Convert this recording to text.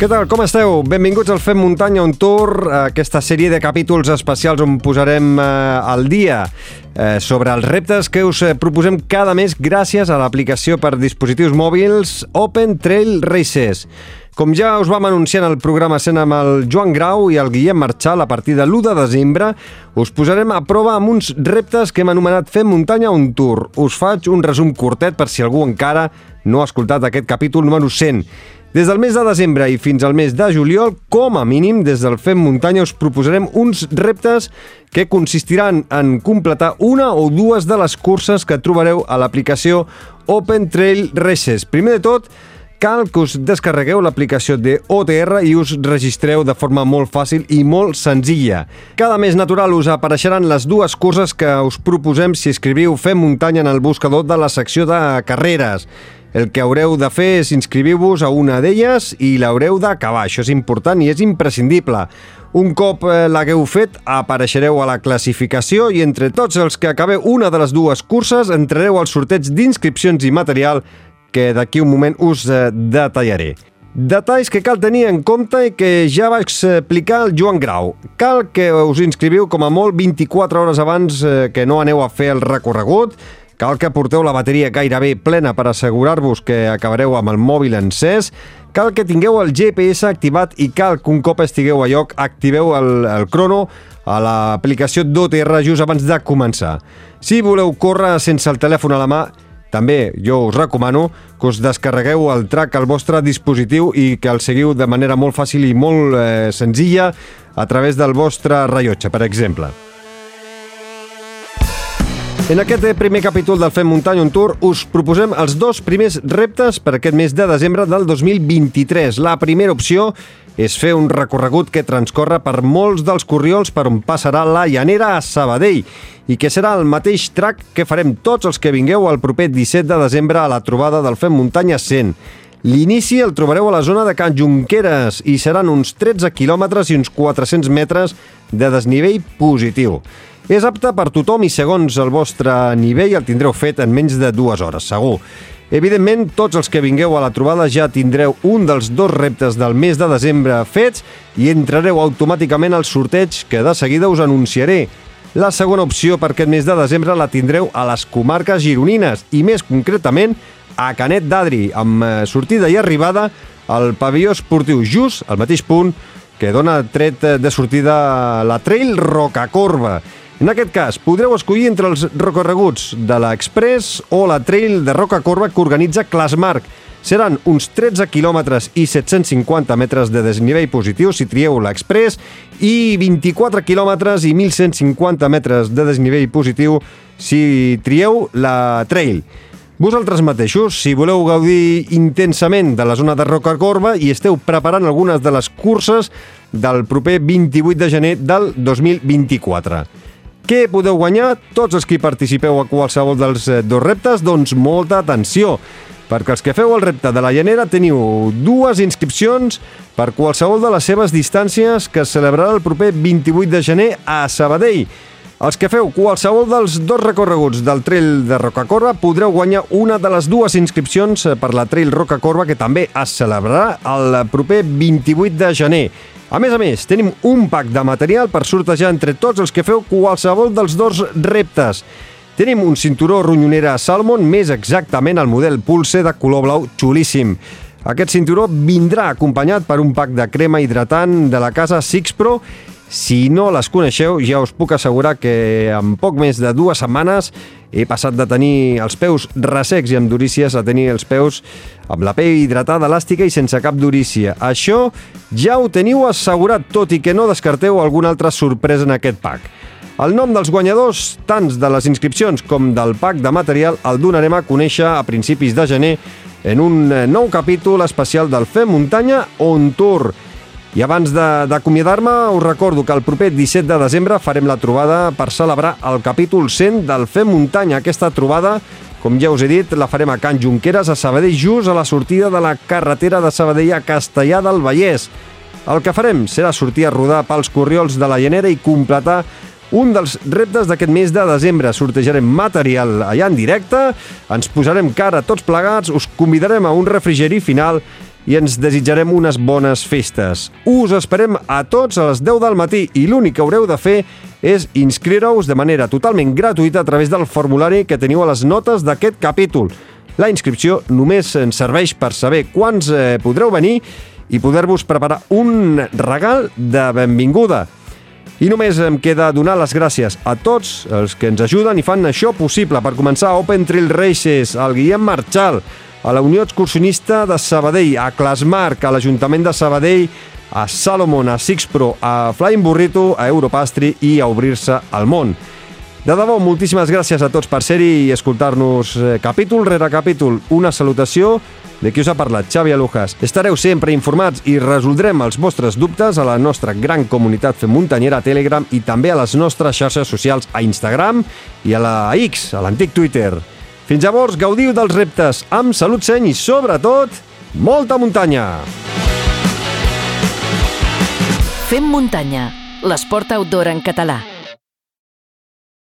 Què tal, com esteu? Benvinguts al Fem Muntanya on Tour, aquesta sèrie de capítols especials on posarem eh, al dia eh, sobre els reptes que us eh, proposem cada mes gràcies a l'aplicació per dispositius mòbils Open Trail Races. Com ja us vam anunciar en el programa sent amb el Joan Grau i el Guillem Marchal a partir de l'1 de desembre, us posarem a prova amb uns reptes que hem anomenat Fem Muntanya on Tour. Us faig un resum curtet per si algú encara no ha escoltat aquest capítol número 100. Des del mes de desembre i fins al mes de juliol, com a mínim, des del Fem Muntanya us proposarem uns reptes que consistiran en completar una o dues de les curses que trobareu a l'aplicació Open Trail Races. Primer de tot, cal que us descarregueu l'aplicació de OTR i us registreu de forma molt fàcil i molt senzilla. Cada mes natural us apareixeran les dues curses que us proposem si escriviu Fem Muntanya en el buscador de la secció de carreres. El que haureu de fer és inscriviu-vos a una d'elles i l'haureu d'acabar. Això és important i és imprescindible. Un cop eh, l'hagueu fet, apareixereu a la classificació i entre tots els que acabeu una de les dues curses entrareu al sorteig d'inscripcions i material que d'aquí un moment us eh, detallaré. Detalls que cal tenir en compte i que ja va explicar el Joan Grau. Cal que us inscriviu com a molt 24 hores abans eh, que no aneu a fer el recorregut, Cal que porteu la bateria gairebé plena per assegurar-vos que acabareu amb el mòbil encès. Cal que tingueu el GPS activat i cal que un cop estigueu a lloc activeu el, el crono a l'aplicació d'OTR just abans de començar. Si voleu córrer sense el telèfon a la mà, també jo us recomano que us descarregueu el track al vostre dispositiu i que el seguiu de manera molt fàcil i molt eh, senzilla a través del vostre rellotge, per exemple. En aquest primer capítol del Fem Muntanya on Tour us proposem els dos primers reptes per aquest mes de desembre del 2023. La primera opció és fer un recorregut que transcorre per molts dels corriols per on passarà la llanera a Sabadell i que serà el mateix track que farem tots els que vingueu el proper 17 de desembre a la trobada del Fem Muntanya 100. L'inici el trobareu a la zona de Can Junqueres i seran uns 13 quilòmetres i uns 400 metres de desnivell positiu. És apte per tothom i segons el vostre nivell el tindreu fet en menys de dues hores, segur. Evidentment, tots els que vingueu a la trobada ja tindreu un dels dos reptes del mes de desembre fets i entrareu automàticament al sorteig que de seguida us anunciaré. La segona opció per aquest mes de desembre la tindreu a les comarques gironines i més concretament a Canet d'Adri, amb eh, sortida i arribada al pavelló esportiu just al mateix punt que dona tret de sortida la Trail Rocacorba. En aquest cas, podreu escollir entre els recorreguts de l'Express o la Trail de Roca Corba que organitza Clasmarc. Seran uns 13 quilòmetres i 750 metres de desnivell positiu si trieu l'Express i 24 quilòmetres i 1.150 metres de desnivell positiu si trieu la Trail. Vosaltres mateixos, si voleu gaudir intensament de la zona de Roca Corba i esteu preparant algunes de les curses del proper 28 de gener del 2024. Què podeu guanyar tots els que participeu a qualsevol dels eh, dos reptes? Doncs molta atenció, perquè els que feu el repte de la llanera teniu dues inscripcions per qualsevol de les seves distàncies que es celebrarà el proper 28 de gener a Sabadell. Els que feu qualsevol dels dos recorreguts del Trail de Rocacorba podreu guanyar una de les dues inscripcions per la Trail Rocacorba que també es celebrarà el proper 28 de gener. A més a més, tenim un pack de material per sortejar entre tots els que feu qualsevol dels dos reptes. Tenim un cinturó ronyonera Salmon, més exactament el model Pulse de color blau xulíssim. Aquest cinturó vindrà acompanyat per un pack de crema hidratant de la casa Six Pro si no les coneixeu, ja us puc assegurar que en poc més de dues setmanes he passat de tenir els peus ressecs i amb durícies a tenir els peus amb la pell hidratada, elàstica i sense cap durícia. Això ja ho teniu assegurat, tot i que no descarteu alguna altra sorpresa en aquest pack. El nom dels guanyadors, tant de les inscripcions com del pack de material, el donarem a conèixer a principis de gener en un nou capítol especial del Fem Muntanya On Tour. I abans d'acomiadar-me, us recordo que el proper 17 de desembre farem la trobada per celebrar el capítol 100 del Fem Muntanya. Aquesta trobada, com ja us he dit, la farem a Can Junqueras, a Sabadell, just a la sortida de la carretera de Sabadell a Castellà del Vallès. El que farem serà sortir a rodar pels corriols de la llanera i completar un dels reptes d'aquest mes de desembre. Sortejarem material allà en directe, ens posarem cara tots plegats, us convidarem a un refrigeri final i ens desitjarem unes bones festes. Us esperem a tots a les 10 del matí i l'únic que haureu de fer és inscriure-us de manera totalment gratuïta a través del formulari que teniu a les notes d'aquest capítol. La inscripció només ens serveix per saber quants eh, podreu venir i poder-vos preparar un regal de benvinguda. I només em queda donar les gràcies a tots els que ens ajuden i fan això possible. Per començar, Open Trail Races, al Guillem Marchal, a la Unió Excursionista de Sabadell, a Clasmarc, a l'Ajuntament de Sabadell, a Salomon, a Sixpro, a Flying Burrito, a Europastri i a Obrir-se al món. De debò, moltíssimes gràcies a tots per ser-hi i escoltar-nos eh, capítol rere capítol. Una salutació de qui us ha parlat, Xavi Alujas. Estareu sempre informats i resoldrem els vostres dubtes a la nostra gran comunitat fem muntanyera a Telegram i també a les nostres xarxes socials a Instagram i a la X, a l'antic Twitter. Fins llavors, gaudiu dels reptes amb salut seny i, sobretot, molta muntanya! Fem muntanya, l'esport outdoor en català